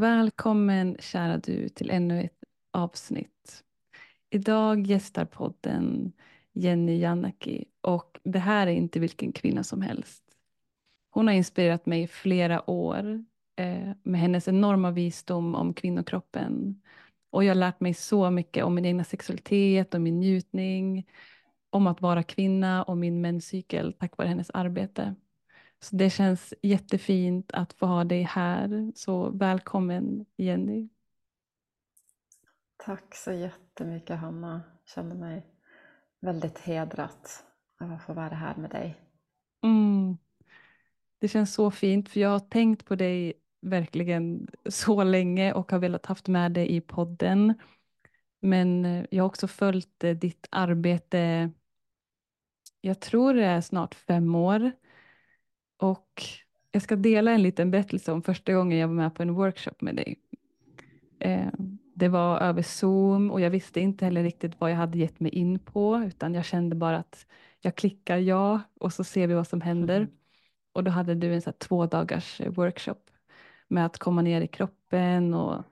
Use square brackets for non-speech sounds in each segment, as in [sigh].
Välkommen kära du till ännu ett avsnitt. Idag gästar podden Jenny Jannaki och det här är inte vilken kvinna som helst. Hon har inspirerat mig i flera år eh, med hennes enorma visdom om kvinnokroppen. Och jag har lärt mig så mycket om min egna sexualitet och min njutning, om att vara kvinna och min menscykel tack vare hennes arbete. Så det känns jättefint att få ha dig här. Så välkommen Jenny. Tack så jättemycket Hanna. Jag känner mig väldigt hedrat av att få vara här med dig. Mm. Det känns så fint för jag har tänkt på dig verkligen så länge och har velat haft med dig i podden. Men eh, jag har också följt eh, ditt arbete, jag tror det är snart fem år. Och jag ska dela en liten berättelse om första gången jag var med på en workshop med dig. Eh, det var över Zoom och jag visste inte heller riktigt vad jag hade gett mig in på, utan jag kände bara att jag klickar ja och så ser vi vad som händer. Mm. Och då hade du en så två dagars workshop med att komma ner i kroppen och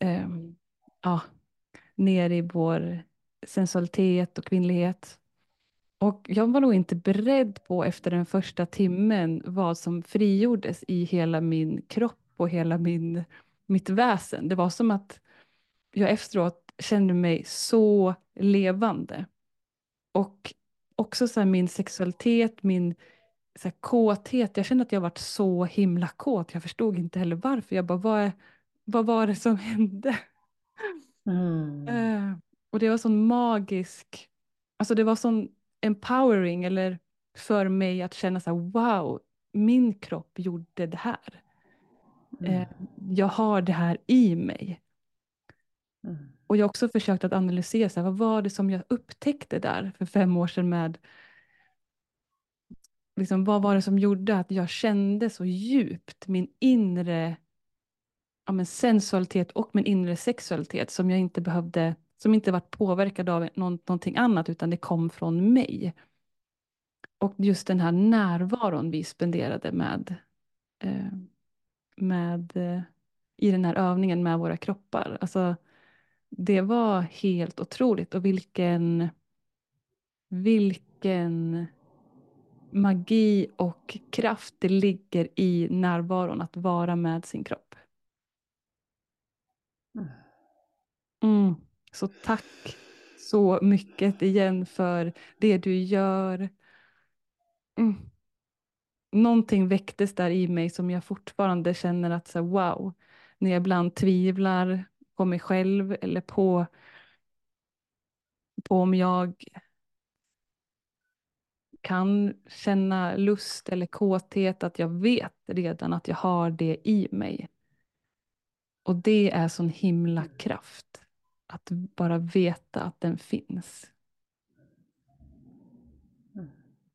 eh, ja, ner i vår sensualitet och kvinnlighet. Och jag var nog inte beredd på efter den första timmen vad som frigjordes i hela min kropp och hela min, mitt väsen. Det var som att jag efteråt kände mig så levande. Och också så min sexualitet, min så här, kåthet. Jag kände att jag varit så himla kåt. Jag förstod inte heller varför. Jag bara, vad, vad var det som [laughs] hände? Mm. Uh, och det var sån magisk, alltså det var sån empowering eller för mig att känna så här, wow, min kropp gjorde det här. Mm. Eh, jag har det här i mig. Mm. Och jag har också försökt att analysera, så här, vad var det som jag upptäckte där för fem år sedan med liksom, vad var det som gjorde att jag kände så djupt min inre ja, men sensualitet och min inre sexualitet som jag inte behövde, som inte varit påverkad av någonting annat utan det kom från mig. Och just den här närvaron vi spenderade med, eh, med eh, i den här övningen med våra kroppar. Alltså, det var helt otroligt och vilken, vilken magi och kraft det ligger i närvaron, att vara med sin kropp. Mm. Så tack så mycket igen för det du gör. Mm. Någonting väcktes där i mig som jag fortfarande känner att så wow, när jag ibland tvivlar på mig själv eller på, på om jag kan känna lust eller kåthet, att jag vet redan att jag har det i mig. Och det är sån himla kraft. Att bara veta att den finns.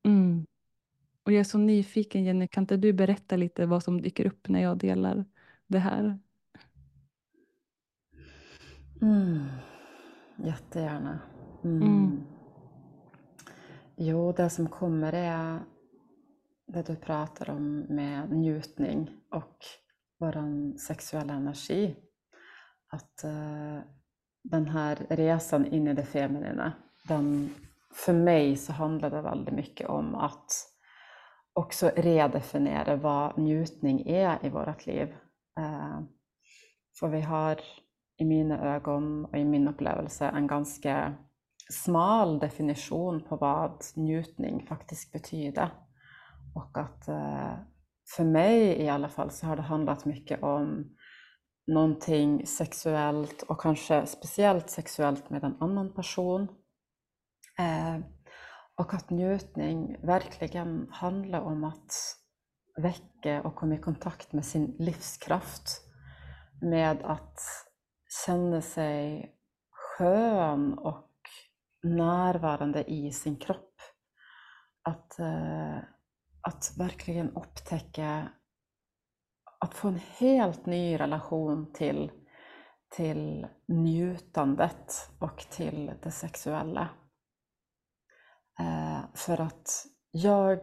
Mm. Och jag är så nyfiken Jenny, kan inte du berätta lite vad som dyker upp när jag delar det här? Mm. Jättegärna. Mm. Mm. Jo, det som kommer är det du pratar om med njutning och vår sexuella energi. Att uh, den här resan in i det feminina, den, för mig så handlar det väldigt mycket om att också redefiniera vad njutning är i vårt liv. Eh, för vi har i mina ögon och i min upplevelse en ganska smal definition på vad njutning faktiskt betyder. Och att eh, för mig i alla fall så har det handlat mycket om någonting sexuellt och kanske speciellt sexuellt med en annan person. Eh, och att njutning verkligen handlar om att väcka och komma i kontakt med sin livskraft. Med att känna sig skön och närvarande i sin kropp. Att eh, att verkligen upptäcka, att få en helt ny relation till, till njutandet och till det sexuella. Eh, för att jag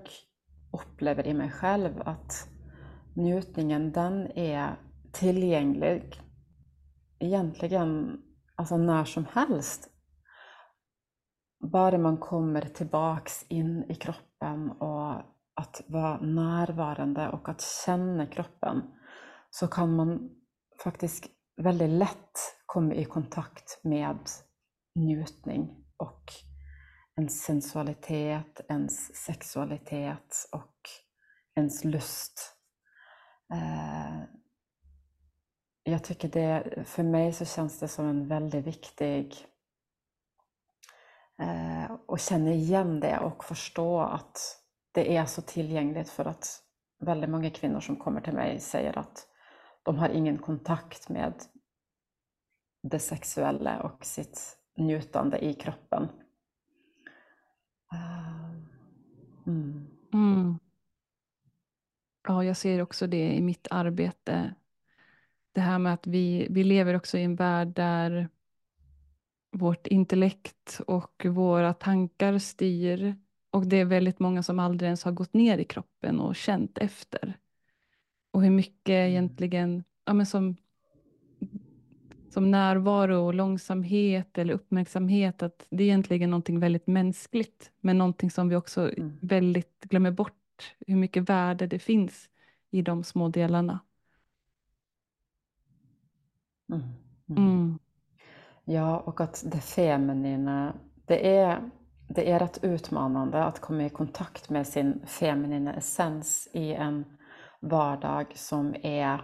upplever i mig själv att njutningen den är tillgänglig egentligen alltså när som helst. Bara man kommer tillbaks in i kroppen och att vara närvarande och att känna kroppen så kan man faktiskt väldigt lätt komma i kontakt med njutning och ens sensualitet, ens sexualitet och ens lust. Eh, jag tycker det, för mig så känns det som en väldigt viktig eh, och känna igen det och förstå att det är så tillgängligt för att väldigt många kvinnor som kommer till mig säger att de har ingen kontakt med det sexuella och sitt njutande i kroppen. Eh, mm. Mm. Ja, jag ser också det i mitt arbete. Det här med att vi, vi lever också i en värld där vårt intellekt och våra tankar styr. Och det är väldigt många som aldrig ens har gått ner i kroppen och känt efter. Och hur mycket mm. egentligen, ja men som som närvaro och långsamhet eller uppmärksamhet, att det är egentligen någonting väldigt mänskligt, men någonting som vi också mm. väldigt glömmer bort, hur mycket värde det finns i de små delarna. Mm. Mm. mm. Ja, och att det feminina, det är, det är rätt utmanande att komma i kontakt med sin feminina essens i en vardag som är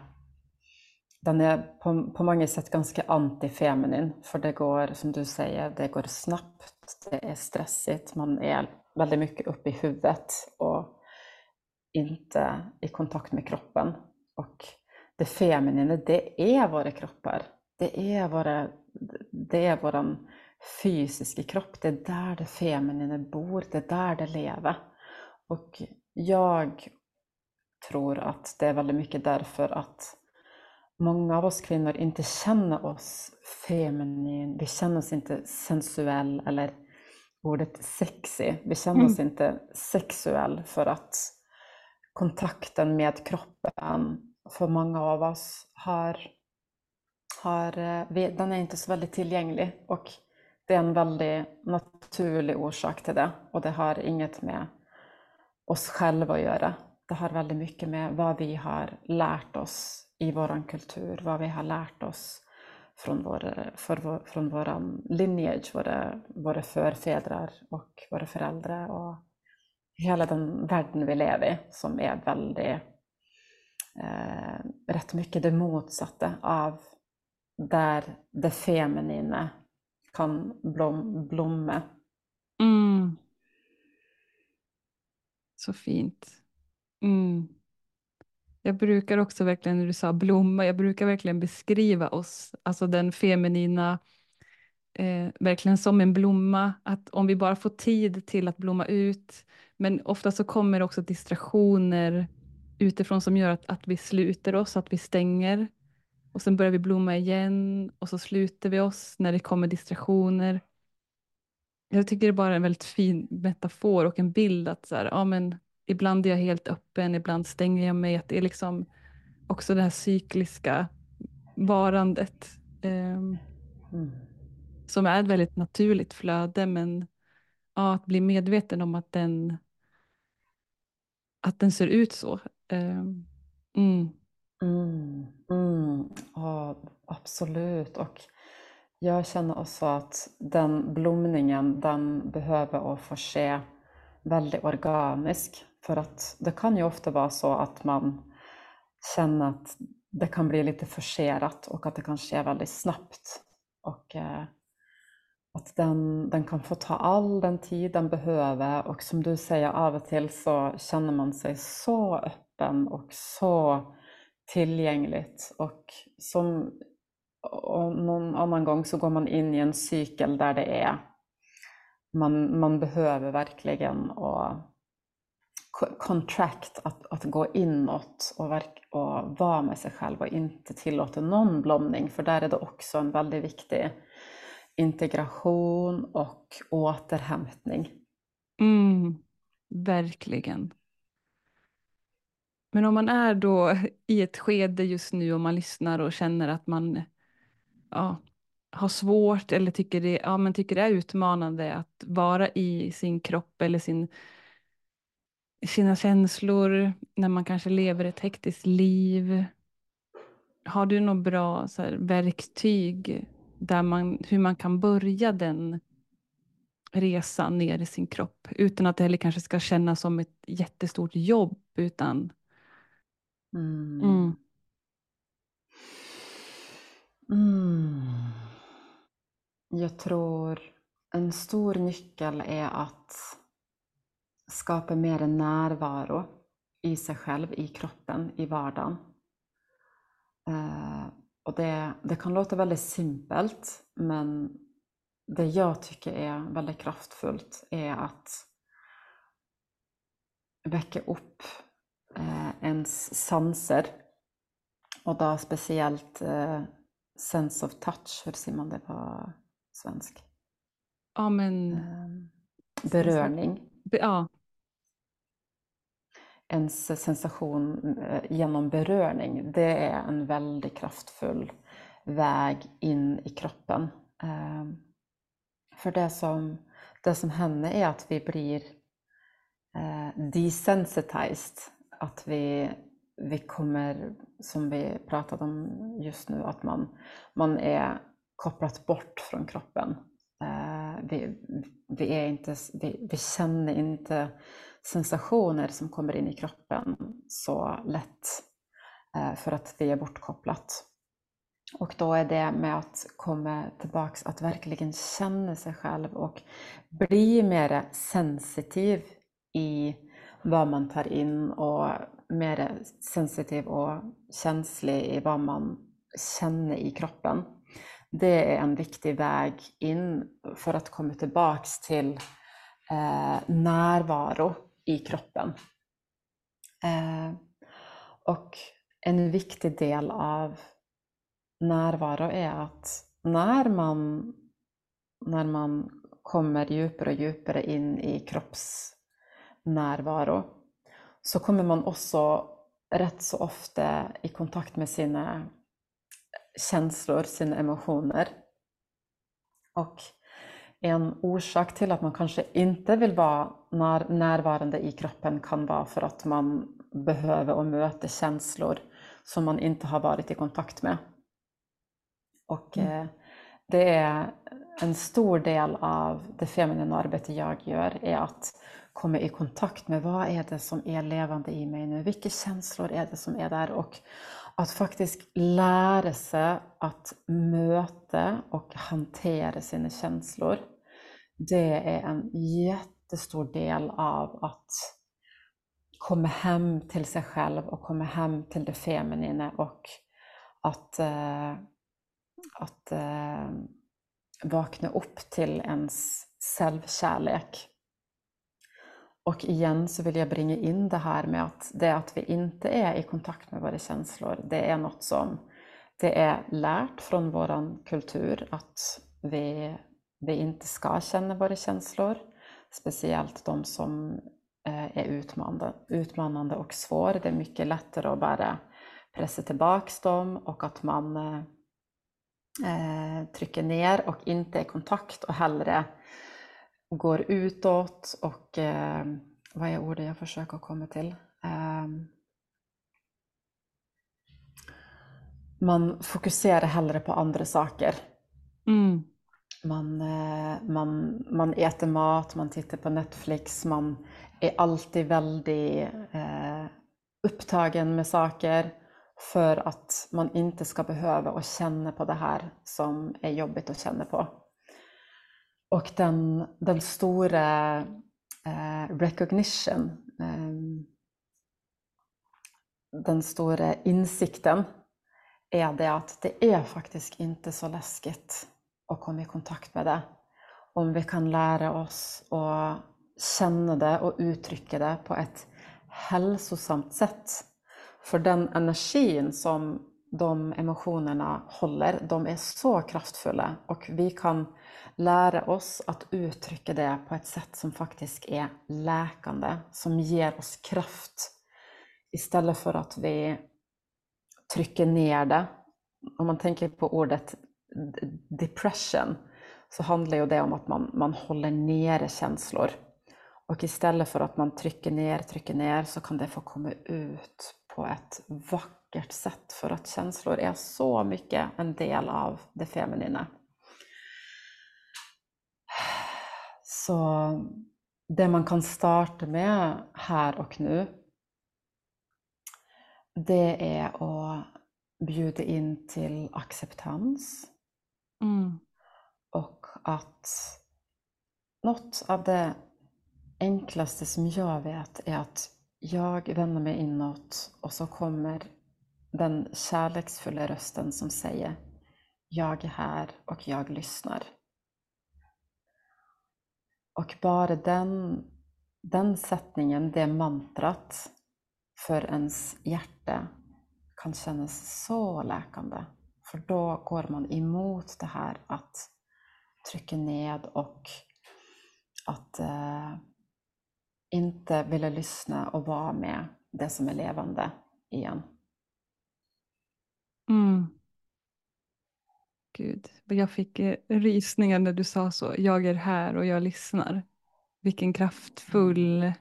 den är på, på många sätt ganska antifeminin, för det går, som du säger, det går snabbt, det är stressigt, man är väldigt mycket uppe i huvudet och inte i kontakt med kroppen. Och det feminina, det är våra kroppar. Det är, våra, det är våran fysiska kropp, det är där det feminina bor, det är där det lever. Och jag tror att det är väldigt mycket därför att många av oss kvinnor inte känner oss feminin, vi känner oss inte sensuell eller ordet sexy. Vi känner mm. oss inte sexuell för att kontakten med kroppen för många av oss har, har, eh, den är inte så väldigt tillgänglig och det är en väldigt naturlig orsak till det och det har inget med oss själva att göra. Det har väldigt mycket med vad vi har lärt oss i vår kultur, vad vi har lärt oss från vår, för, från vår lineage, våra, våra förfäder och våra föräldrar och hela den världen vi lever i som är väldigt, eh, rätt mycket det motsatta av där det feminina kan blom, blomma. Mm. Så fint. Mm. Jag brukar också verkligen, när du sa blomma, jag brukar verkligen beskriva oss, alltså den feminina, eh, verkligen som en blomma, att om vi bara får tid till att blomma ut, men ofta så kommer också distraktioner utifrån som gör att, att vi sluter oss, att vi stänger, och sen börjar vi blomma igen, och så sluter vi oss när det kommer distraktioner. Jag tycker det är bara en väldigt fin metafor och en bild att så här, ja, men ibland är jag helt öppen, ibland stänger jag mig. Att det är liksom också det här cykliska varandet. Eh, mm. Som är ett väldigt naturligt flöde, men ja, att bli medveten om att den, att den ser ut så. Eh, mm. Mm, mm. Ja, absolut. Och jag känner också att den blomningen, den behöver att få ske väldigt organisk. För att det kan ju ofta vara så att man känner att det kan bli lite forcerat och att det kan ske väldigt snabbt. Och eh, att den, den kan få ta all den tid den behöver och som du säger, av och till så känner man sig så öppen och så tillgängligt. Och, som, och någon annan gång så går man in i en cykel där det är man, man behöver verkligen och contract att, att gå inåt och, verk, och vara med sig själv och inte tillåta någon blomning, för där är det också en väldigt viktig integration och återhämtning. Mm, verkligen. Men om man är då [laughs] i ett skede just nu och man lyssnar och känner att man ja, har svårt eller tycker det, ja, men tycker det är utmanande att vara i sin kropp eller sin, sina känslor när man kanske lever ett hektiskt liv. Har du något bra så här, verktyg där man, hur man kan börja den resan ner i sin kropp utan att det heller kanske ska kännas som ett jättestort jobb utan Mm. Mm. Mm. Jag tror en stor nyckel är att skapa mer närvaro i sig själv, i kroppen, i vardagen. Eh, och det, det kan låta väldigt simpelt, men det jag tycker är väldigt kraftfullt är att väcka upp eh, ens sanser. Och då speciellt eh, sense of touch, hur säger man det på svensk? Ja, men... Eh, berörning. Ja. Ens sensation eh, genom berörning, det är en väldigt kraftfull väg in i kroppen. Ehm, för det som, det som händer är att vi blir eh, desensitized att vi, vi kommer, som vi pratade om just nu, att man, man är kopplat bort från kroppen. Eh, vi, vi, är inte, vi, vi känner inte sensationer som kommer in i kroppen så lätt eh, för att vi är bortkopplat. Och då är det med att komma tillbaks, att verkligen känna sig själv och bli mer sensitiv i vad man tar in och mer sensitiv och känslig i vad man känner i kroppen. Det är en viktig väg in för att komma tillbaks till eh, närvaro i kroppen. Eh, och en viktig del av närvaro är att när man, när man kommer djupare och djupare in i kroppsnärvaro så kommer man också rätt så ofta i kontakt med sina känslor, sina emotioner. Och en orsak till att man kanske inte vill vara närvarande i kroppen kan vara för att man behöver och möter känslor som man inte har varit i kontakt med. Och mm. eh, det är en stor del av det feminina arbete jag gör är att komma i kontakt med vad är det som är levande i mig nu? Vilka känslor är det som är där? Och att faktiskt lära sig att möta och hantera sina känslor. Det är en jättestor del av att komma hem till sig själv och komma hem till det feminina och att, äh, att äh, vakna upp till ens självkärlek. Och igen så vill jag bringa in det här med att det att vi inte är i kontakt med våra känslor, det är något som det är lärt från vår kultur att vi, vi inte ska känna våra känslor. Speciellt de som eh, är utmanande, utmanande och svåra. Det är mycket lättare att bara pressa tillbaka dem och att man eh, eh trycker ner och inte är i kontakt och hellre går utåt och eh, vad är ordet jag försöker komma till? Eh, man fokuserar hellre på andra saker. Mm. Man, eh, man, man äter mat, man tittar på Netflix, man är alltid väldigt eh, upptagen med saker för att man inte ska behöva och känna på det här som är jobbigt att känna på. Och den, den stora eh, recognition, eh, den stora insikten är det att det är faktiskt inte så läskigt att komma i kontakt med det. Om vi kan lära oss att känna det och uttrycka det på ett hälsosamt sätt. För den energin som de emotionerna håller, de är så kraftfulla och vi kan lära oss att uttrycka det på ett sätt som faktiskt är läkande, som ger oss kraft istället för att vi trycker ner det. Om man tänker på ordet depression så handlar ju det om att man, man håller nere känslor. Och istället för att man trycker ner, trycker ner så kan det få komma ut på ett vackert sätt för att känslor är så mycket en del av det feminina. Så det man kan starta med här och nu det är att bjuda in till acceptans. Mm. Och att något av det enklaste som jag vet är att jag vänder mig inåt och så kommer den kärleksfulla rösten som säger Jag är här och jag lyssnar. Och bara den, den sättningen, det mantrat för ens hjärta kan kännas så läkande. För då går man emot det här att trycka ned och att eh, inte vilja lyssna och vara med det som är levande igen. Mm. Gud, jag fick eh, rysningar när du sa så. Jag är här och jag lyssnar. Vilken kraftfull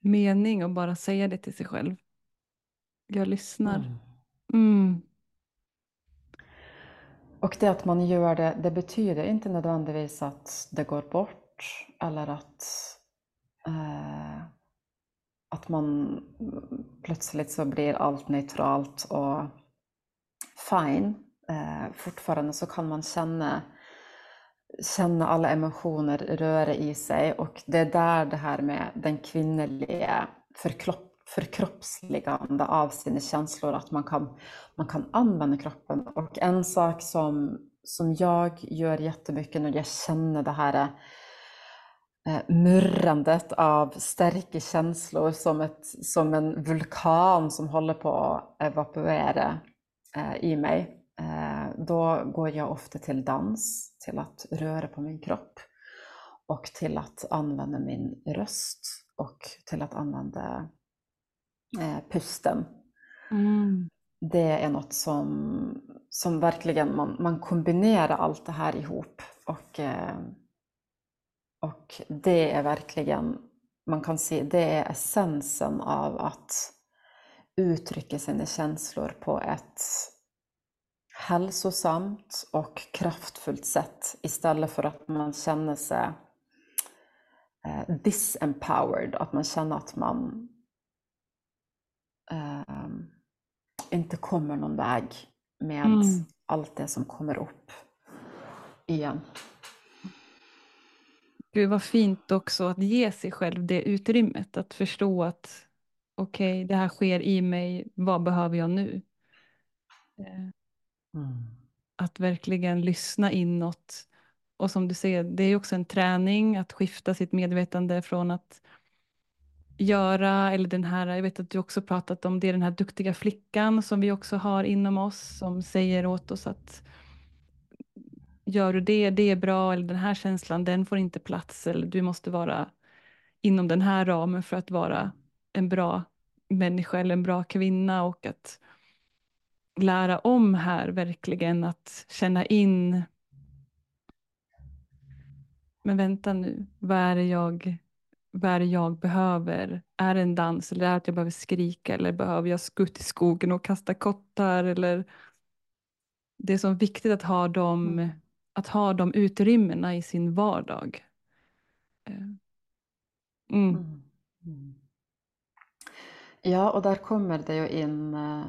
mening att bara säga det till sig själv. Jag lyssnar. Mm. Mm. Och det att man gör det, det betyder inte nödvändigtvis att det går bort eller att, eh, att man plötsligt så blir allt neutralt och fine. Eh, fortfarande så kan man känna, känna alla emotioner röra i sig och det är där det här med den kvinnliga förkroppsligande av sina känslor, att man kan, man kan använda kroppen. Och en sak som, som jag gör jättemycket när jag känner det här murrandet av starka känslor som, ett, som en vulkan som håller på att evaporera eh, i mig. Eh, då går jag ofta till dans, till att röra på min kropp och till att använda min röst och till att använda eh, pusten. Mm. Det är något som, som verkligen man, man kombinerar allt det här ihop. Och, eh, och det är verkligen, man kan se, det är essensen av att uttrycka sina känslor på ett hälsosamt och kraftfullt sätt istället för att man känner sig eh, disempowered, att man känner att man eh, inte kommer någon väg med mm. allt det som kommer upp igen. Gud vad fint också att ge sig själv det utrymmet, att förstå att okej, okay, det här sker i mig, vad behöver jag nu? Eh, mm. Att verkligen lyssna inåt. Och som du säger, det är också en träning att skifta sitt medvetande från att göra, eller den här, jag vet att du också pratat om det, den här duktiga flickan som vi också har inom oss, som säger åt oss att gör du det, det är bra, eller den här känslan, den får inte plats, eller du måste vara inom den här ramen för att vara en bra människa eller en bra kvinna och att lära om här verkligen att känna in men vänta nu, vad är det jag vad är det jag behöver? Är det en dans eller är det att jag behöver skrika eller behöver jag skutt i skogen och kasta kottar? Eller... Det är så viktigt att ha de, mm att ha de utrymmena i sin vardag. Eh, mm. Mm. Mm. Ja, och där kommer det ju in eh,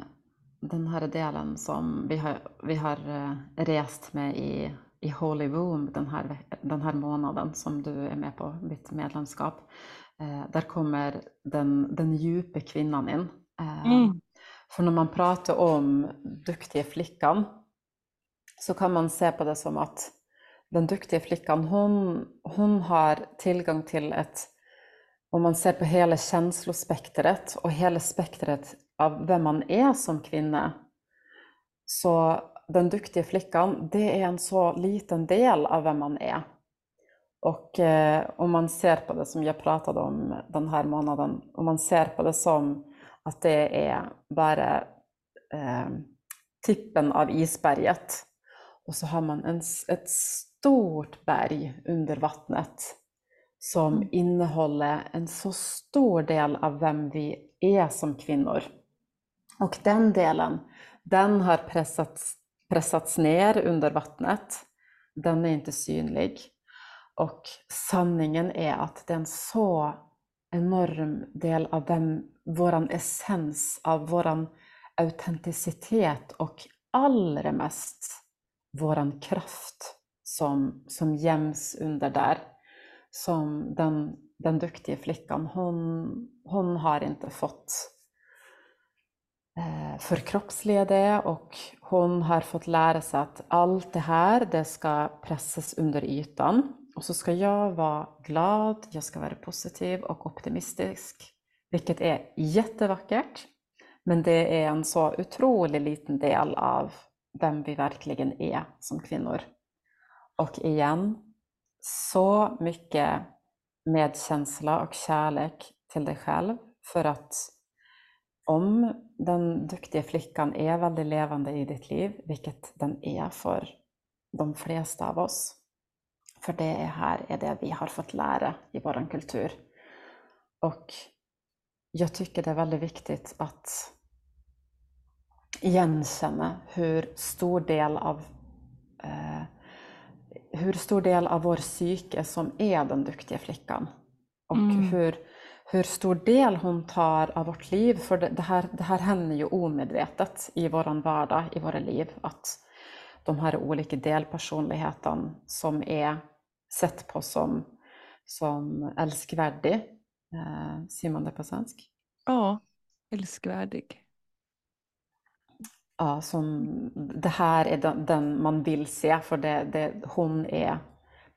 den här delen som vi har, vi har eh, rest med i i Holy Womb den här, den här månaden som du är med på mitt medlemskap. Där kommer den, den djupa kvinnan in. Mm. För när man pratar om duktiga flickan så kan man se på det som att den duktiga flickan hon, hon har tillgång till ett, om man ser på hela känslospektret och hela spektret av vem man är som kvinna, så den duktiga flickan, det är en så liten del av vem man är. Och eh, om man ser på det som jag pratade om den här månaden, om man ser på det som att det är bara eh, tippen av isberget och så har man en, ett stort berg under vattnet som mm. innehåller en så stor del av vem vi är som kvinnor. Och den delen, den har pressats, pressats ner under vattnet. Den är inte synlig. Och sanningen är att det är en så enorm del av vem, våran essens, av våran autenticitet och allra mest våran kraft som, som göms under där. Som den, den duktiga flickan, hon, hon har inte fått eh, förkroppsliga det och hon har fått lära sig att allt det här, det ska pressas under ytan. Och så ska jag vara glad, jag ska vara positiv och optimistisk, vilket är jättevackert. Men det är en så otroligt liten del av vem vi verkligen är som kvinnor. Och igen, så mycket medkänsla och kärlek till dig själv för att om den duktiga flickan är väldigt levande i ditt liv, vilket den är för de flesta av oss, för det är här är det vi har fått lära i vår kultur. Och jag tycker det är väldigt viktigt att igenkänna hur stor del av eh, hur stor del av vår psyke som är den duktiga flickan. Och mm. hur, hur stor del hon tar av vårt liv, för det, det, här, det här händer ju omedvetet i vår vardag, i våra liv, att de här olika delpersonligheten som är sett på som, som älskvärdig, eh, säger man det på svensk? Ja, älskvärdig ja, som det här är den, den, man vill se för det, det, hon är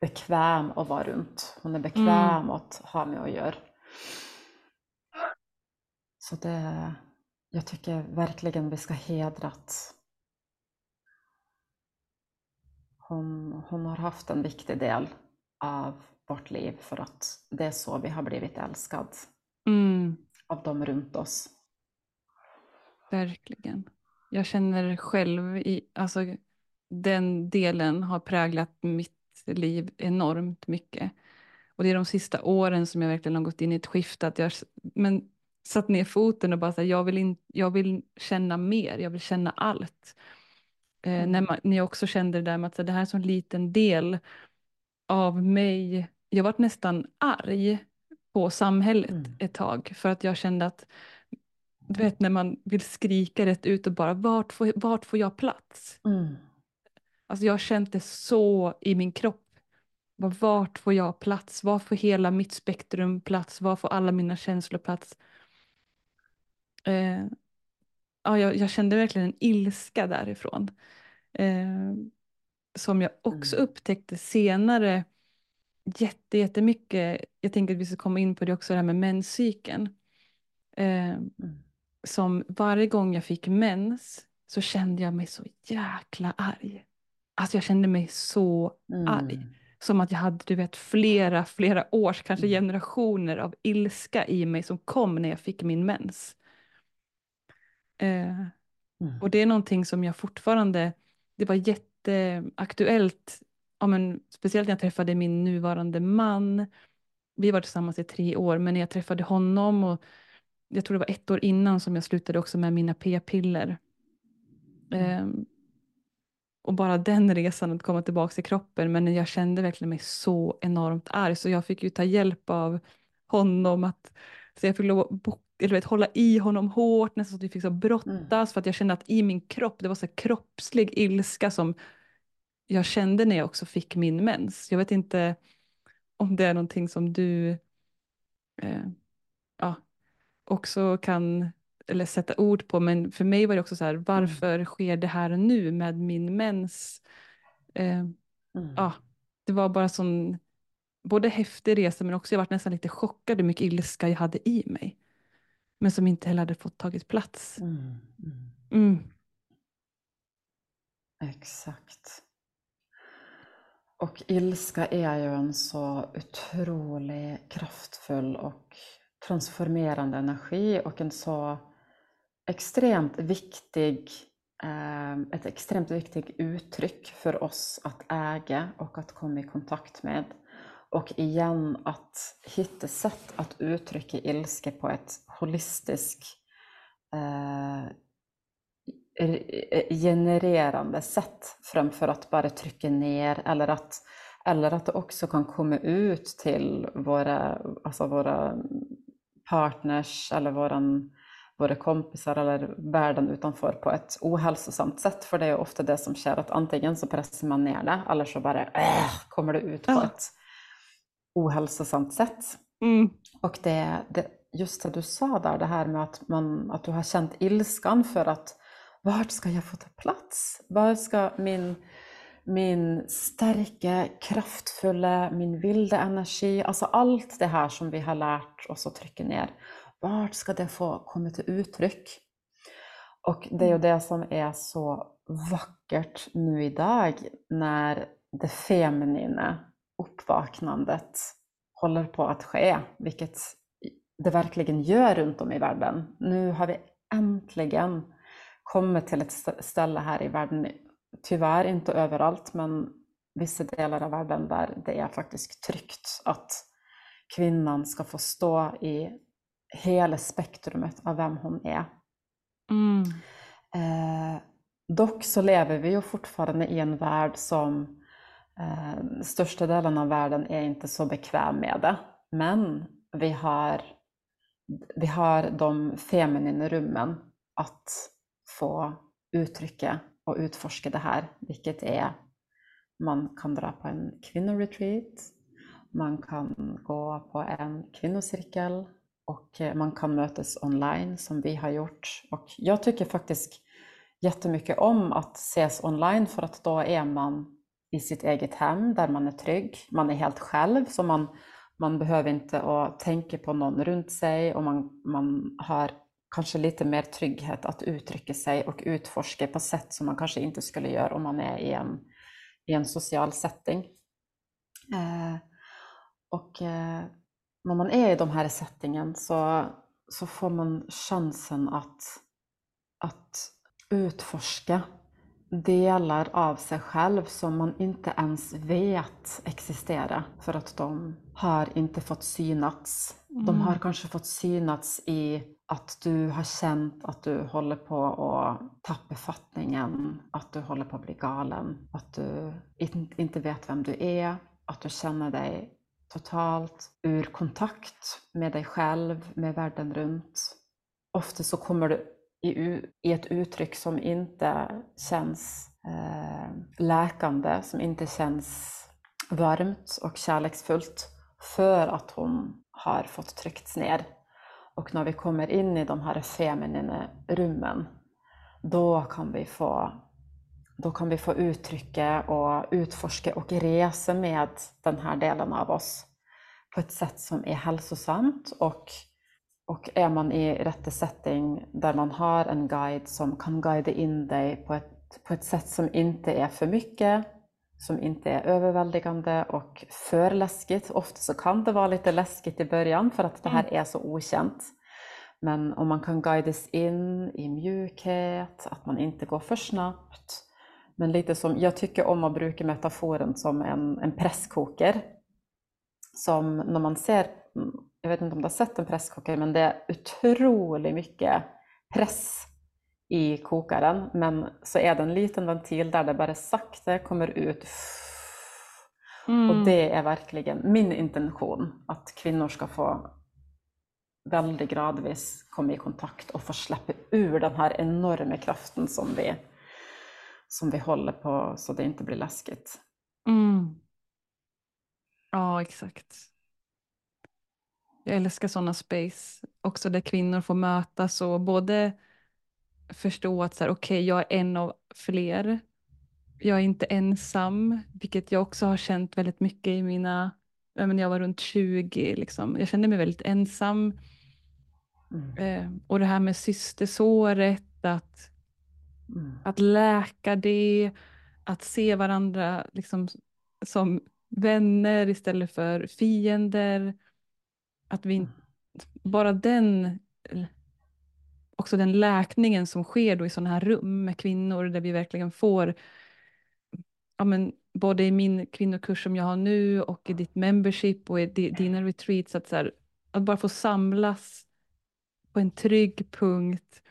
bekväm att vara runt. Hon är bekväm mm. att ha med att göra. Så det, jag tycker verkligen vi ska hedra att hon, hon har haft en viktig del av vårt liv för att det är så vi har blivit älskade mm. av dem runt oss. Verkligen jag känner själv, i, alltså den delen har präglat mitt liv enormt mycket. Och det är de sista åren som jag verkligen har gått in i ett skifte, att jag men, satt ner foten och bara så jag, vill in, jag vill känna mer, jag vill känna allt. Eh, mm. när, man, när jag också kände det där med att så, det här är en så liten del av mig. Jag var nästan arg på samhället mm. ett tag för att jag kände att du vet när man vill skrika rätt ut och bara vart får, vart får jag plats? Mm. Alltså jag har känt det så i min kropp. Vart får jag plats? Var får hela mitt spektrum plats? Var får alla mina känslor plats? Eh, ja, jag, jag, kände verkligen en ilska därifrån. Eh, som jag också mm. upptäckte senare jätte, jättemycket. Jag tänker att vi ska komma in på det också, det här med menscykeln. Eh, mm som varje gång jag fick mens så kände jag mig så jäkla arg. Alltså jag kände mig så mm. arg. Som att jag hade du vet, flera, flera års, kanske mm. generationer av ilska i mig som kom när jag fick min mens. Eh, mm. Och det är någonting som jag fortfarande, det var jätteaktuellt, ja, men, speciellt när jag träffade min nuvarande man. Vi var tillsammans i tre år, men när jag träffade honom och jag tror det var ett år innan som jag slutade också med mina p-piller. Mm. Um, och bara den resan att komma tillbaka till kroppen, men jag kände verkligen mig så enormt arg, så jag fick ju ta hjälp av honom att så jag fick lov att eller vet, hålla i honom hårt, nästan så att vi fick så brottas, mm. för att jag kände att i min kropp, det var så kroppslig ilska som jag kände när jag också fick min mens. Jag vet inte om det är någonting som du eh, också kan eller sätta ord på, men för mig var det också så här, mm. varför sker det här nu med min mens? Eh, mm. ja, det var bara sån, både häftig resa men också jag var nästan lite chockad hur mycket ilska jag hade i mig. Men som inte heller hade fått tagit plats. Mm. mm. mm. Exakt. och ilska är ju en så otroligt kraftfull och transformerande energi och en så extremt viktig, eh, ett extremt viktigt uttryck för oss att äga och att komma i kontakt med. Och igen att hitta sätt att uttrycka ilska på ett holistiskt eh, genererande sätt framför att bara trycka ner eller att, eller att det också kan komma ut till våra, alltså våra partners eller våran, våra kompisar eller världen utanför på ett ohälsosamt sätt. För det är ofta det som sker, att antingen så pressar man ner det eller så bara äh, kommer det ut på ja. ett ohälsosamt sätt. Mm. Och det, det, just det du sa där, det här med att, man, att du har känt ilskan för att vart ska jag få ta plats? Var ska min, min starka, kraftfulla, min vilda energi, alltså allt det här som vi har lärt oss att trycka ner, vart ska det få komma till uttryck? Och det är ju mm. det som är så vackert nu idag när det feminina uppvaknandet håller på att ske, vilket det verkligen gör runt om i världen. Nu har vi äntligen kommit till ett ställe här i världen, tyvärr inte överallt, men vissa delar av världen där det är faktiskt tryggt att kvinnan ska få stå i hela spektrumet av vem hon är. Mm. Eh, dock så lever vi ju fortfarande i en värld som eh, största delen av världen är inte så bekväm med det. Men vi har, vi har de feminina rummen att få uttrycka och utforska det här, vilket är man kan dra på en kvinnoretreat, man kan gå på en kvinnocirkel och eh, man kan mötas online som vi har gjort. Och jag tycker faktiskt jättemycket om att ses online för att då är man i sitt eget hem där man är trygg. Man är helt själv så man, man behöver inte att tänka på någon runt sig och man, man har kanske lite mer trygghet att uttrycka sig och utforska på sätt som man kanske inte skulle göra om man är i en, i en social setting. Eh, och eh, när man är i de här settingen så, så får man chansen att, att utforska delar av sig själv som man inte ens vet existerar för att de har inte fått synats. Mm. De har kanske fått synats i att du har känt att du håller på att tappa fattningen, att du håller på att bli galen, att du inte vet vem du är, att du känner dig totalt ur kontakt med dig själv, med världen runt. Ofta så kommer du i, ett uttryck som inte känns eh, läkande, som inte känns varmt och kärleksfullt för att hon har fått tryckts ner. Och när vi kommer in i de här feminina rummen, då kan vi få, då kan vi få uttrycka och utforska och resa med den här delen av oss på ett sätt som är hälsosamt och och är man i rätt setting där man har en guide som kan guida in dig på ett, på ett sätt som inte är för mycket, som inte är överväldigande och för läskigt. Ofta så kan det vara lite läskigt i början för att det här mm. är så okänt. Men om man kan guidas in i mjukhet, att man inte går för snabbt. Men lite som, jag tycker om att bruka metaforen som en, en presskoker. Som när man ser jag vet inte om du har sett en presskokare, men det är otroligt mycket press i kokaren. Men så är det en liten ventil där det bara sakta kommer ut. Mm. Och det är verkligen min intention, att kvinnor ska få väldigt gradvis komma i kontakt och få släppa ur den här enorma kraften som vi, som vi håller på så det inte blir läskigt. Mm. Ja, exakt. Jag älskar sådana space, också där kvinnor får mötas och både förstå att så här, okay, jag är en av fler. Jag är inte ensam, vilket jag också har känt väldigt mycket i mina, jag var runt 20, liksom. jag kände mig väldigt ensam. Mm. Eh, och det här med systersåret, att, mm. att läka det, att se varandra liksom, som vänner istället för fiender. Att vi, bara den, också den läkningen som sker då i sådana här rum med kvinnor där vi verkligen får, ja men, både i min kvinnokurs som jag har nu och i ditt membership och i dina retreats, att, så här, att bara få samlas på en trygg punkt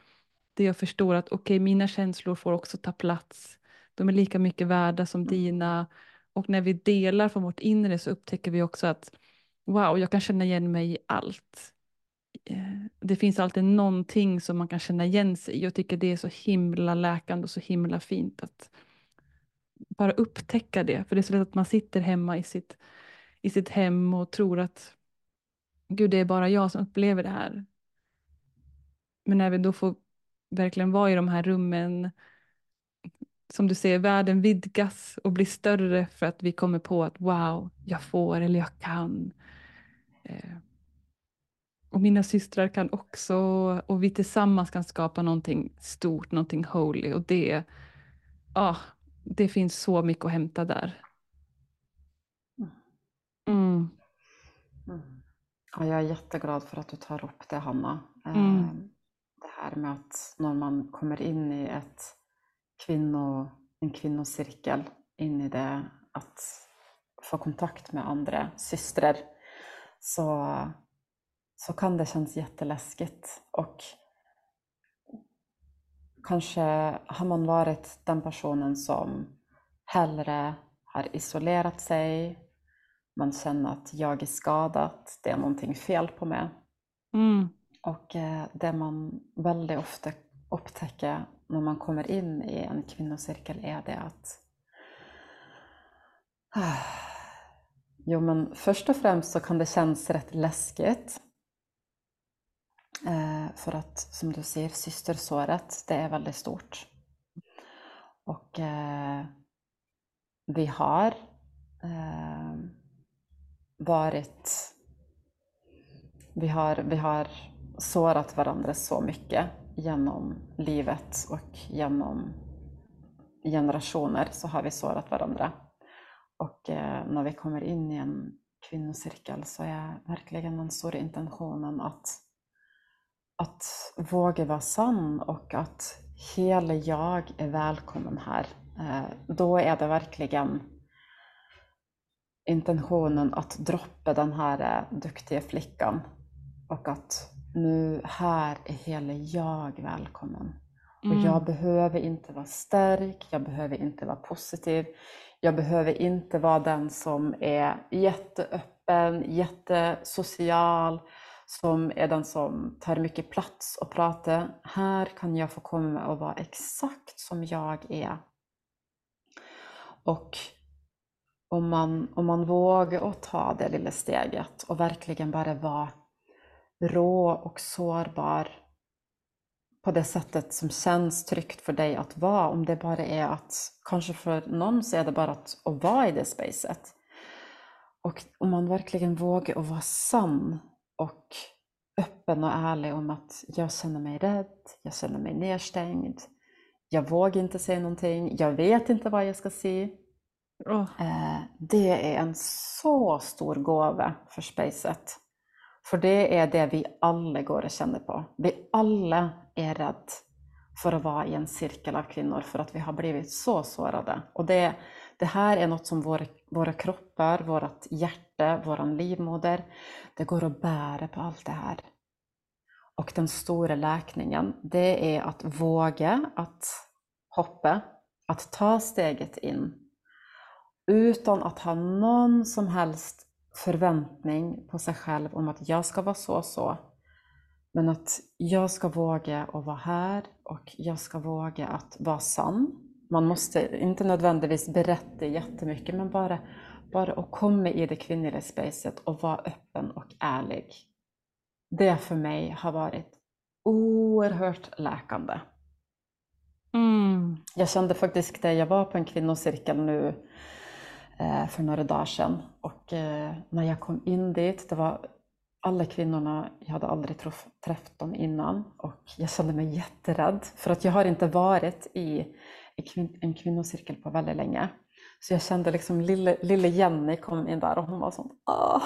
där jag förstår att okej, okay, mina känslor får också ta plats. De är lika mycket värda som mm. dina. Och när vi delar från vårt inre så upptäcker vi också att wow, jag kan känna igen mig i allt. Eh, det finns alltid någonting som man kan känna igen sig i. Jag tycker det är så himla läkande och så himla fint att bara upptäcka det. För det är så lätt att man sitter hemma i sitt, i sitt hem och tror att gud, det är bara jag som upplever det här. Men när vi då får verkligen vara i de här rummen, som du säger, världen vidgas och blir större för att vi kommer på att wow, jag får eller jag kan. Eh, och mina systrar kan också, och vi tillsammans kan skapa någonting stort, någonting holy. Och det, ah, det finns så mycket att hämta där. Mm. Mm. Ja, jag är jätteglad för att du tar upp det, Hanna. Mm. Eh, det här med att när man kommer in i ett kvinno, en kvinnocirkel, in i det att få kontakt med andra systrar, så, så kan det kännas jätteläskigt. Och kanske har man varit den personen som hellre har isolerat sig, man känner att jag är skadad, det är någonting fel på mig. Mm. Och eh, det man väldigt ofta upptäcker när man kommer in i en kvinnocirkel är det att [sighs] Jo, men först och främst så kan det kännas rätt läskigt. Eh, för att som du ser, systersåret, det är väldigt stort. Och eh, vi har eh, varit... Vi har, vi har sårat varandra så mycket genom livet och genom generationer så har vi sårat varandra. Och eh, när vi kommer in i en kvinnocirkel så är verkligen den stora intentionen att, att våga vara sann och att hela jag är välkommen här. Eh, då är det verkligen intentionen att droppa den här eh, duktiga flickan och att nu här är hela jag välkommen. Mm. Och jag behöver inte vara stark, jag behöver inte vara positiv, jag behöver inte vara den som är jätteöppen, jättesocial, som är den som tar mycket plats och pratar. Här kan jag få komma och vara exakt som jag är. Och om man, om man vågar att ta det lilla steget och verkligen bara vara rå och sårbar på det sättet som känns tryggt för dig att vara. Om det bara är att, kanske för någon så är det bara att, att vara i det spacet. Och om man verkligen vågar att vara sann och öppen och ärlig om att jag känner mig rädd, jag känner mig nedstängd, jag vågar inte säga någonting, jag vet inte vad jag ska säga. Oh. Det är en så stor gåva för spacet. För det är det vi alla går och känner på. Vi alla är rädda för att vara i en cirkel av kvinnor för att vi har blivit så sårade. Och det, det här är något som vår, våra kroppar, vårt hjärta, vår livmoder, det går att bära på allt det här. Och den stora läkningen, det är att våga att hoppa, att ta steget in utan att ha någon som helst förväntning på sig själv om att jag ska vara så och så. Men att jag ska våga att vara här och jag ska våga att vara sann. Man måste inte nödvändigtvis berätta jättemycket men bara, bara att komma i det kvinnliga spacet och vara öppen och ärlig. Det för mig har varit oerhört läkande. Mm. Jag kände faktiskt det, jag var på en kvinnocirkel nu Eh, för några dagar sedan. Och eh, när jag kom in dit, det var alla kvinnorna, jag hade aldrig träffat dem innan och jag kände mig jätterädd för att jag har inte varit i en kvinnocirkel på väldigt länge. Så jag kände liksom lille, lille Jenny kom in där och hon var sån ah.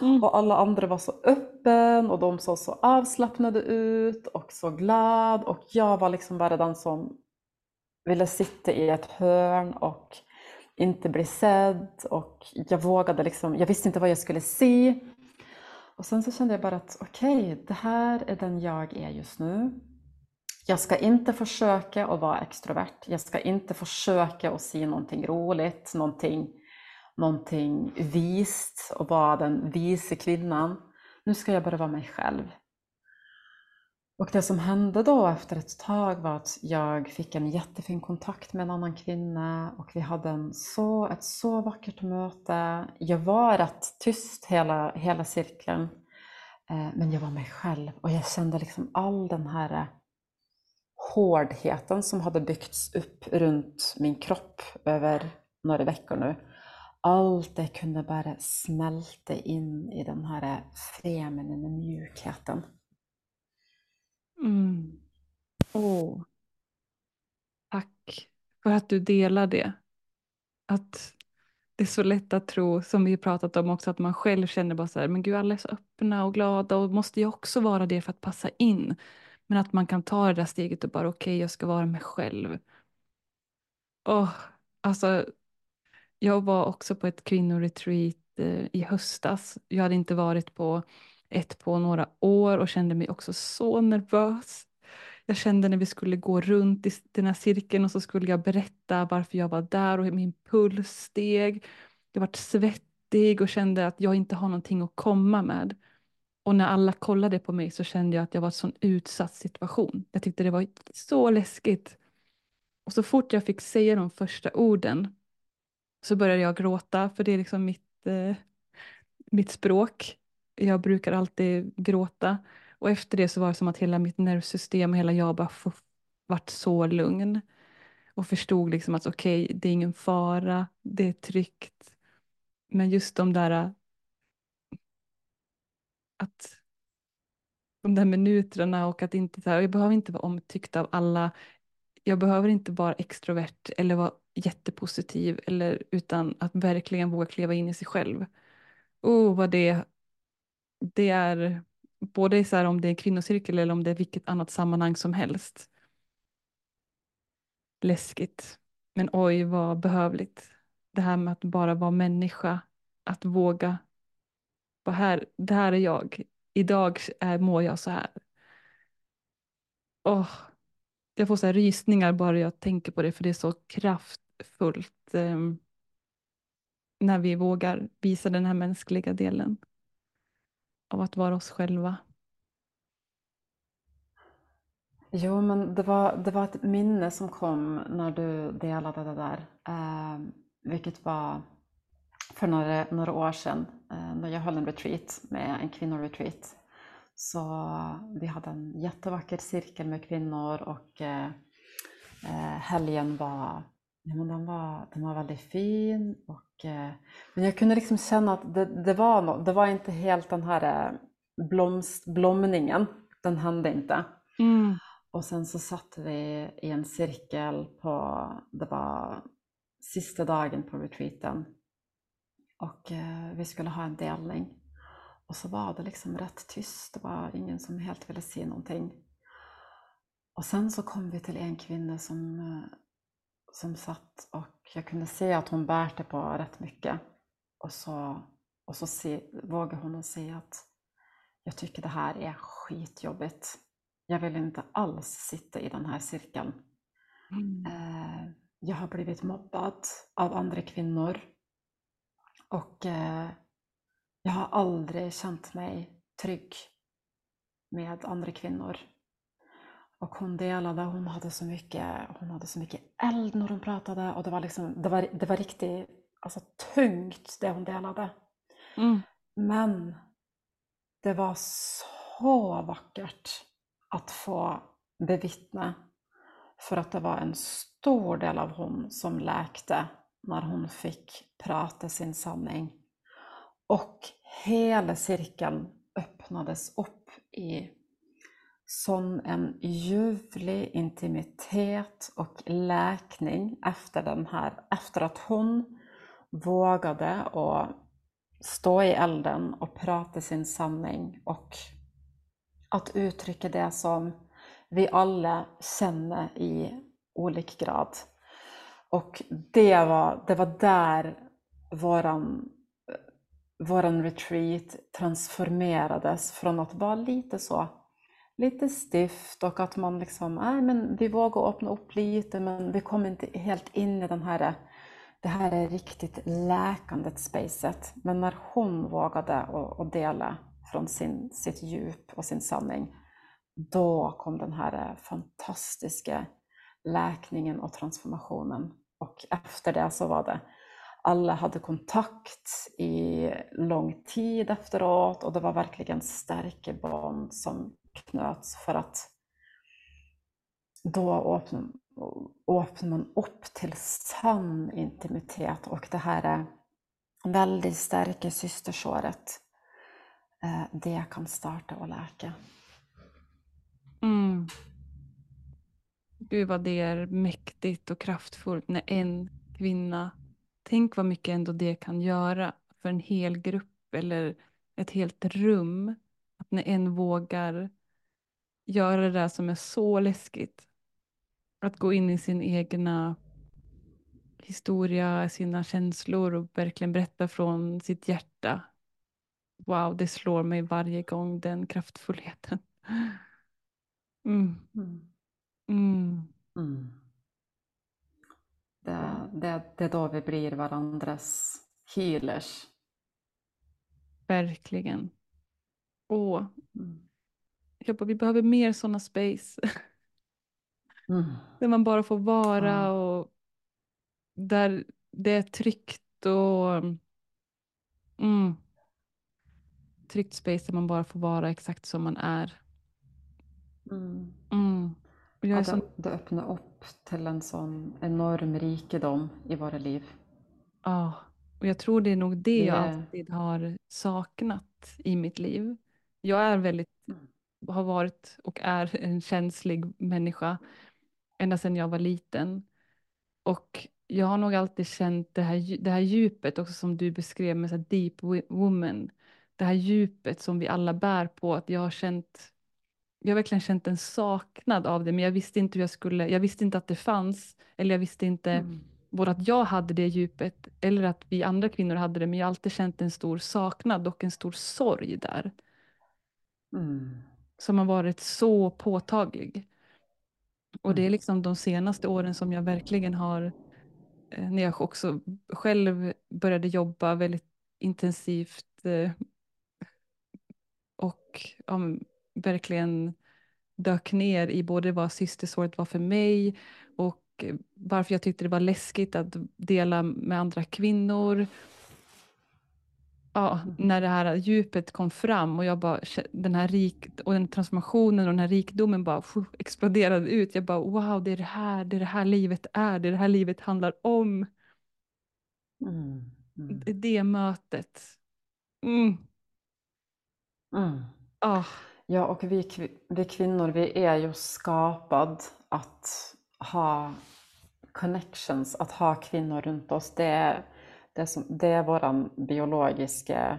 Mm. Och alla andra var så öppen och de såg så avslappnade ut och så glad och jag var liksom bara den som ville sitta i ett hörn och inte bli sedd och jag vågade liksom, jag visste inte vad jag skulle se. Och sen så kände jag bara att okej, okay, det här är den jag är just nu. Jag ska inte försöka att vara extrovert. Jag ska inte försöka att se någonting roligt, någonting, någonting vist och vara den vise kvinnan. Nu ska jag bara vara mig själv. Och det som hände då efter ett tag var att jag fick en jättefin kontakt med en annan kvinna och vi hade en så, ett så vackert möte. Jag var rätt tyst hela, hela cirkeln, eh, men jag var mig själv och jag kände liksom all den här hårdheten som hade byggts upp runt min kropp över några veckor nu. Allt det kunde bara smälta in i den här feminina mjukheten. Mm. Oh. Tack för att du delar det. Att det är så lätt att tro, som vi pratat om också, att man själv känner bara så här, men gud alla är så öppna och glada och måste jag också vara det för att passa in? Men att man kan ta det där steget och bara okej, okay, jag ska vara mig själv. Och, alltså, jag var också på ett kvinnoretreat eh, i höstas. Jag hade inte varit på ett på några år och kände mig också så nervös. Jag kände när vi skulle gå runt i den här cirkeln och så skulle jag berätta varför jag var där och min puls steg. Jag var svettig och kände att jag inte har någonting att komma med. Och när alla kollade på mig så kände jag att jag var i en sån utsatt situation. Jag tyckte det var så läskigt. Och så fort jag fick säga de första orden så började jag gråta, för det är liksom mitt, eh, mitt språk. Jag brukar alltid gråta. Och efter det så var det som att hela mitt nervsystem och hela jag bara vart så lugn. Och förstod liksom att okej, okay, det är ingen fara, det är tryggt. Men just de där att de där minuterna och att inte, så här, jag behöver inte vara omtyckt av alla. Jag behöver inte vara extrovert eller vara jättepositiv eller utan att verkligen våga kliva in i sig själv. Oh, vad det, det är, både så här, om det är kvinnocirkel eller om det är vilket annat sammanhang som helst. Läskigt, men oj vad behövligt. Det här med att bara vara människa, att våga vad här, det här är jag idag är, mår jag så här. Oh, jag får så här rysningar bara jag tänker på det för det är så kraftfullt eh, när vi vågar visa den här mänskliga delen av att vara oss själva. Jo, men det var, det var ett minne som kom när du delade det där, eh, vilket var för några, några år sedan eh, när jag höll en retreat med en kvinnoretreat. Så vi hade en jättevacker cirkel med kvinnor och eh, eh helgen var, ja, men den var, den var väldigt fin. Och, eh, men jag kunde liksom känna att det, det, var, no, det var inte helt den här eh, blomst, blomningen, den hände inte. Mm. Och sen så satt vi i en cirkel på, det var sista dagen på retreaten och eh, vi skulle ha en delning. Och så var det liksom rätt tyst, det var ingen som helt ville se någonting. Och sen så kom vi till en kvinna som, eh, som satt och jag kunde se att hon bärte på rätt mycket. Och så, och så se, vågade hon säga att jag tycker det här är skitjobbigt. Jag vill inte alls sitta i den här cirkeln. Mm. Eh, jag har blivit mobbad av andra kvinnor och eh, jag har aldrig känt mig trygg med andra kvinnor. Och hon delade, hon hade så mycket, hon hade så mycket eld när hon pratade och det var, liksom, det var, det var riktigt alltså, tungt det hon delade. Mm. Men det var så vackert att få bevittna för att det var en stor del av hon som läkte när hon fick prata sin sanning. Och hela cirkeln öppnades upp i sån en ljuvlig intimitet och läkning efter den här, efter att hon vågade att stå i elden och prata sin sanning och att uttrycka det som vi alla känner i olika grad. Och det var, det var där våran, våran retreat transformerades från att vara lite så lite stift och att man liksom, nej men vi vågar öppna upp lite men vi kom inte helt in i den här, det här är riktigt läkandet spacet. Men när hon vågade att dela från sin, sitt djup och sin sanning, då kom den här eh, fantastiska läkningen och transformationen. Och efter det så var det, alla hade kontakt i lång tid efteråt och det var verkligen starka band som knöts för att då öppnar, öppnar man upp till sann intimitet och det här väldigt starka systersåret, eh, det kan starta och läka. Mm. Gud vad det är mäktigt och kraftfullt när en kvinna, tänk vad mycket ändå det kan göra för en hel grupp eller ett helt rum. Att när en vågar göra det där som är så läskigt. Att gå in i sin egna historia, sina känslor och verkligen berätta från sitt hjärta. Wow, det slår mig varje gång, den kraftfullheten. [laughs] Mm. Mm. Mm. mm. Det, det, det är då vi blir varandras healers. Verkligen. Åh. Mm. Jag bara, vi behöver mer sådana space. Mm. [laughs] Där man bara får vara och där det är tryggt och mm, tryggt space där man bara får vara exakt som man är. Mm. Ja, det, det öppnar upp till en sån enorm rikedom i våra liv. Ja, och jag tror det är nog det, det... jag alltid har saknat i mitt liv. Jag är väldigt, mm. har varit och är en känslig människa ända sedan jag var liten. Och jag har nog alltid känt det här, det här djupet också som du beskrev med så deep woman. Det här djupet som vi alla bär på. Att jag har känt jag har verkligen känt en saknad av det, men jag visste inte hur jag skulle, jag visste inte att det fanns, eller jag visste inte mm. både att jag hade det djupet, eller att vi andra kvinnor hade det, men jag har alltid känt en stor saknad och en stor sorg där. Mm. Som har varit så påtaglig. Och det är mm. liksom de senaste åren som jag verkligen har, eh, när jag också själv började jobba väldigt intensivt eh, och um, verkligen dök ner i både vad systersåret var för mig och varför jag tyckte det var läskigt att dela med andra kvinnor. Ja, när det här djupet kom fram och jag bara, den här rik, och den transformationen och den här rikdomen bara exploderade ut. Jag bara, wow, det är det här, det är det här livet är, det är det här livet handlar om. Mm, mm. Det mötet. Mm. Mm. Oh. Ja, och vi, vi kvinnor, vi är ju skapade att ha connections, att ha kvinnor runt oss. Det är, det är, som, det är vår biologiska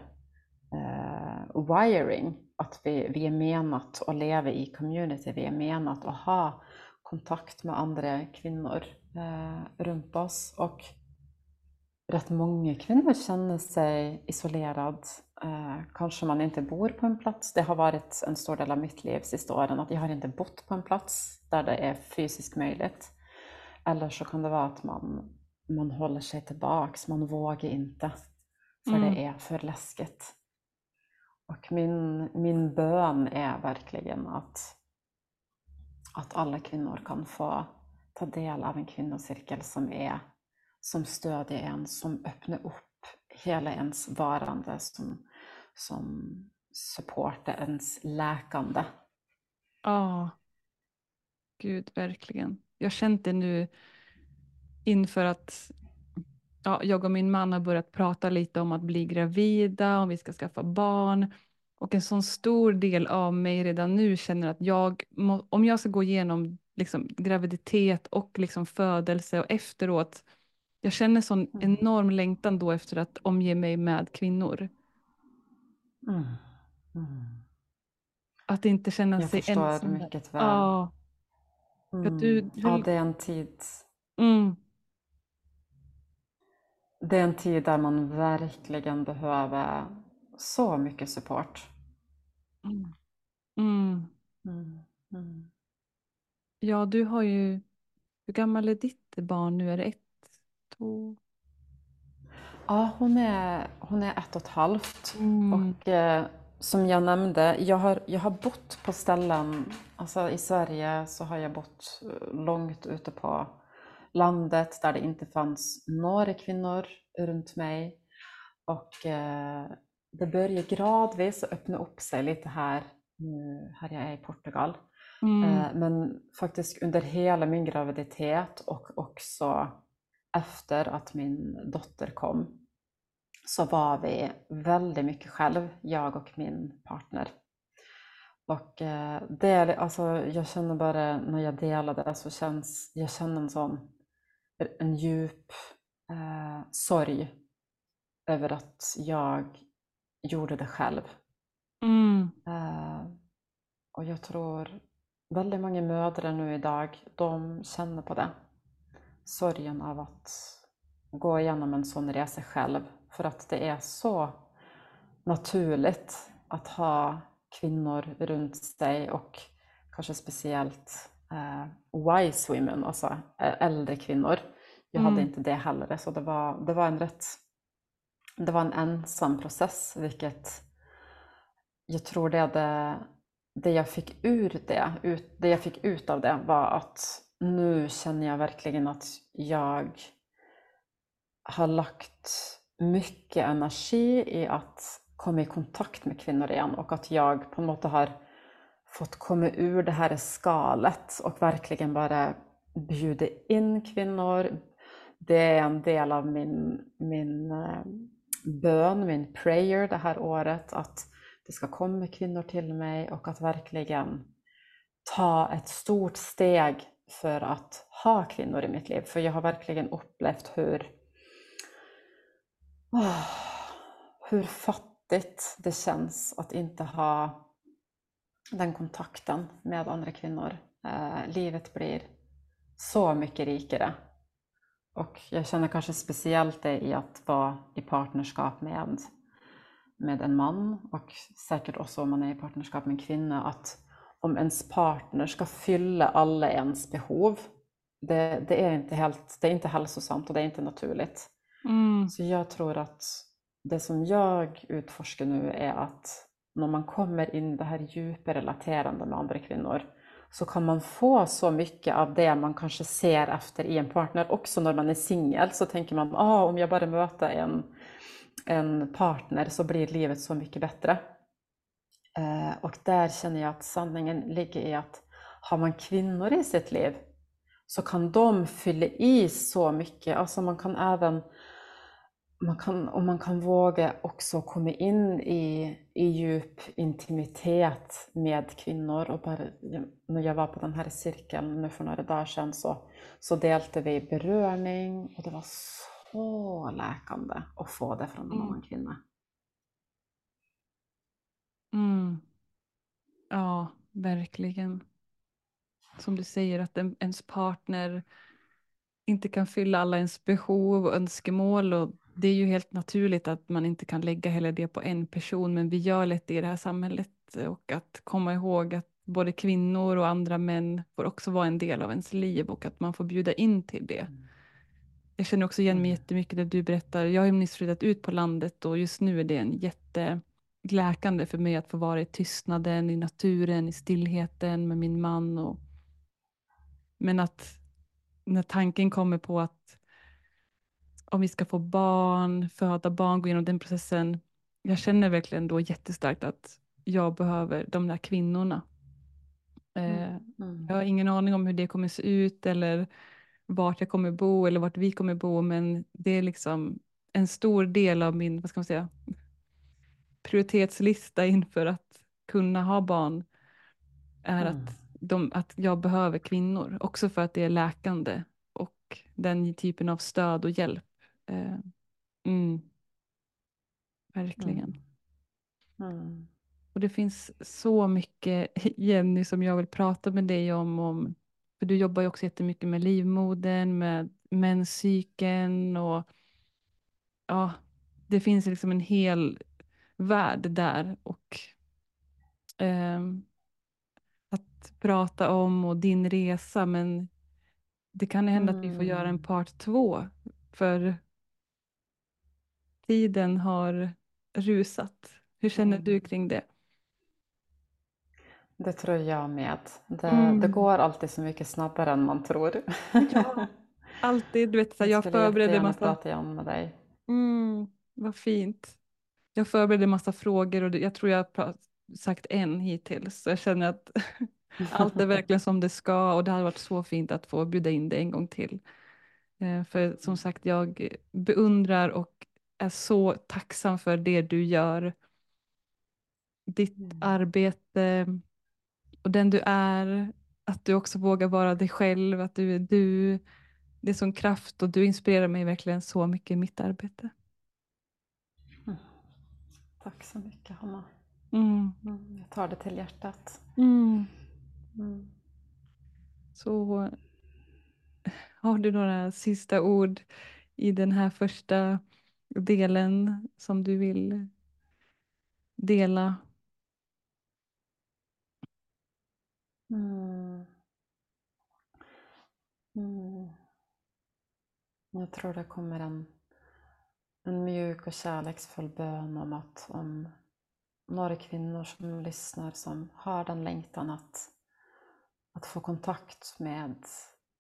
eh, wiring, att vi, vi är menat att leva i community, vi är menat att ha kontakt med andra kvinnor eh, runt oss. Och rätt många kvinnor känner sig isolerade Eh, kanske man inte bor på en plats. Det har varit en stor del av mitt liv sista åren att jag har inte bott på en plats där det är fysiskt möjligt. Eller så kan det vara att man, man håller sig tillbaks, man vågar inte. För mm. det är för läskigt. Och min, min bön är verkligen att, att alla kvinnor kan få ta del av en kvinnocirkel som, är, som stödjer en, som öppnar upp hela ens varande, som som supportar ens läkande. Ja, gud verkligen. Jag har känt det nu inför att ja, jag och min man har börjat prata lite om att bli gravida, om vi ska skaffa barn. Och en sån stor del av mig redan nu känner att jag, om jag ska gå igenom liksom, graviditet och liksom födelse och efteråt jag känner sån Mm. enorm längtan då efter att omge mig med kvinnor. Mm. Mm. Att inte känna Jag sig förstår ensam. där. mycket väl. Ja, att du, Mm. du, Ja, det är en tid mm, Det är en tid där man verkligen behöver så mycket support. mm, mm. Mm. Mm. Ja, du har ju, hur gammal är ditt barn nu? Är det ett, två? Ja, hon är, hon är ett och ett halvt. Mm. Och eh, som jag nämnde, jag har, jag har bott på ställen, alltså i Sverige så har jag bott eh, långt ute på landet där det inte fanns några kvinnor runt mig. Och eh, det börjar gradvis öppna upp sig lite här, nu här jag är i Portugal. Mm. Eh, Men faktiskt under hela min graviditet och också efter att min dotter kom så var vi väldigt mycket själv, jag och min partner. Och eh, det, alltså, jag känner bara när jag delar det så känns, jag känner en sån en djup eh, sorg över att jag gjorde det själv. Mm. Eh, och jag tror väldigt många mödrar nu idag, de känner på det. Sorgen av att gå igenom en sån resa själv. För att det är så naturligt att ha kvinnor runt sig och kanske speciellt eh, wise women, alltså eh, äldre kvinnor. Jag hade Mm. inte det heller, så det var, det var en rätt det var en ensam process, vilket jag tror det, det, det jag fick ur det, ut, det jag fick ut av det var att nu känner jag verkligen att jag har lagt mycket energi i att komma i kontakt med kvinnor igen och att jag på något sätt har fått komma ur det här skalet och verkligen bara bjuda in kvinnor. Det är en del av min, min eh, bön, min prayer det här året, att det ska komma kvinnor till mig och att verkligen ta ett stort steg för att ha kvinnor i mitt liv. För jag har verkligen upplevt hur, oh, hur fattigt det känns att inte ha den kontakten med andra kvinnor. Eh, livet blir så mycket rikare. Och jag känner kanske speciellt det i att vara i partnerskap med, med en man och säkert också om man är i partnerskap med en kvinna, att om ens partner ska fylla alla ens behov, det, det, är, inte helt, det är inte hälsosamt och det är inte naturligt. Mm. Så jag tror att det som jag utforskar nu är att när man kommer in i det här djupa relaterande med andra kvinnor så kan man få så mycket av det man kanske ser efter i en partner. Också när man är singel så tänker man ah, om jag bara möter en, en partner så blir livet så mycket bättre. Eh, och där känner jag att sanningen ligger i att har man kvinnor i sitt liv så kan de fylla i så mycket. Alltså man kan även man kan, och man kan våga också komma in i, i djup intimitet med kvinnor. Och bara, när jag var på den här cirkeln nu för några dagar sedan så, så delte vi beröring och det var så läkande att få det från en Mm. annan kvinna. Mm. Ja, verkligen. Som du säger att en, ens partner inte kan fylla alla ens behov och önskemål och det är ju helt naturligt att man inte kan lägga hela det på en person men vi gör lätt det i det här samhället och att komma ihåg att både kvinnor och andra män får också vara en del av ens liv och att man får bjuda in till det. Mm. Jag känner också igen mig Mm. jättemycket det du berättar. Jag har ju nyss flyttat ut på landet och just nu är det en jätteläkande för mig att få vara i tystnaden, i naturen, i stillheten med min man. Och... Men att när tanken kommer på att om vi ska få barn, föda barn, gå igenom den processen. Jag känner verkligen då jättestarkt att jag behöver de där kvinnorna. Eh, Mm. jag har ingen aning om hur det kommer se ut eller vart jag kommer bo eller vart vi kommer bo men det är liksom en stor del av min, vad ska man säga, prioritetslista inför att kunna ha barn är Mm. att, de, att jag behöver kvinnor. Också för att det är läkande och den typen av stöd och hjälp. Eh, mm. Verkligen. Mm. Mm. Och det finns så mycket, [laughs] Jenny, som jag vill prata med dig om. om för du jobbar ju också jättemycket med livmodern, med menscykeln och ja, det finns liksom en hel värld där. Och eh, att prata om och din resa, men det kan hända mm. att vi får göra en mm. part två. För tiden har rusat. Hur känner mm. du kring det? Det tror jag med. Det, mm. det, går alltid så mycket snabbare än man tror. Ja, [laughs] alltid. Du vet, så jag, jag förberedde massa... prata igen med dig. Mm, vad fint. Jag förberedde massa frågor och jag tror jag har sagt en hittills. Så jag känner att [laughs] allt är verkligen som det ska och det hade varit så fint att få bjuda in dig en gång till. Eh, för som sagt, jag beundrar och är så tacksam för det du gör. Ditt mm. arbete och den du är, att du också vågar vara dig själv, att du är du. Det är sån kraft och du inspirerar mig verkligen så mycket i mitt arbete. Tack så mycket Hanna. Mm. Mm, jag tar det till hjärtat. Mm. mm. Så har du några sista ord i den här första delen som du vill dela? Mm. Mm. Jag tror det kommer en, en mjuk och kärleksfull bön om att om några kvinnor som lyssnar som har den längtan att, att få kontakt med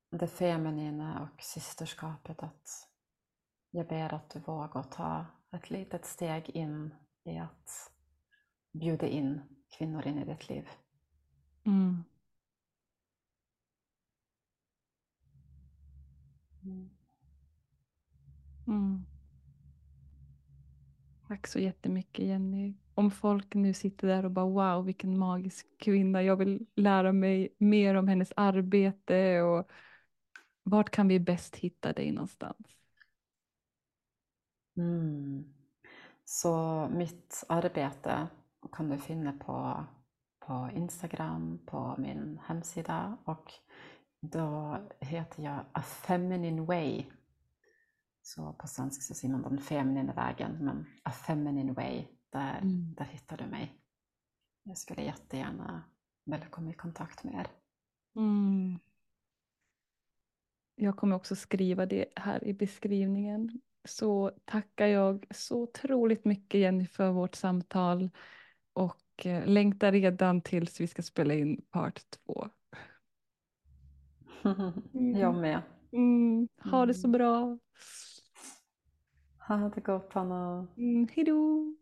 det feminina och systerskapet att jag ber att du vågar ta ett litet steg in i att bjuda in kvinnor in i ditt liv. Mm. Mm. Tack så jättemycket Jenny. Om folk nu sitter där och bara wow vilken magisk kvinna, jag vill lära mig mer om hennes arbete och vart kan vi bäst hitta dig någonstans? Mm. Så mitt arbete kan du finna på, på Instagram, på min hemsida och då heter jag A Feminine Way. Så på svenska så säger man den feminina vägen, men A Feminine Way, där, mm. där hittar du mig. Jag skulle jättegärna vilja komma i kontakt med er. Mm. Jag kommer också skriva det här i beskrivningen. Så tackar jag så otroligt mycket Jenny för vårt samtal och eh, längtar redan tills vi ska spela in part två. Mm. [laughs] Jag med. Mm. Ha det så mm. bra. Ha det gott Hanna. Mm, hejdå.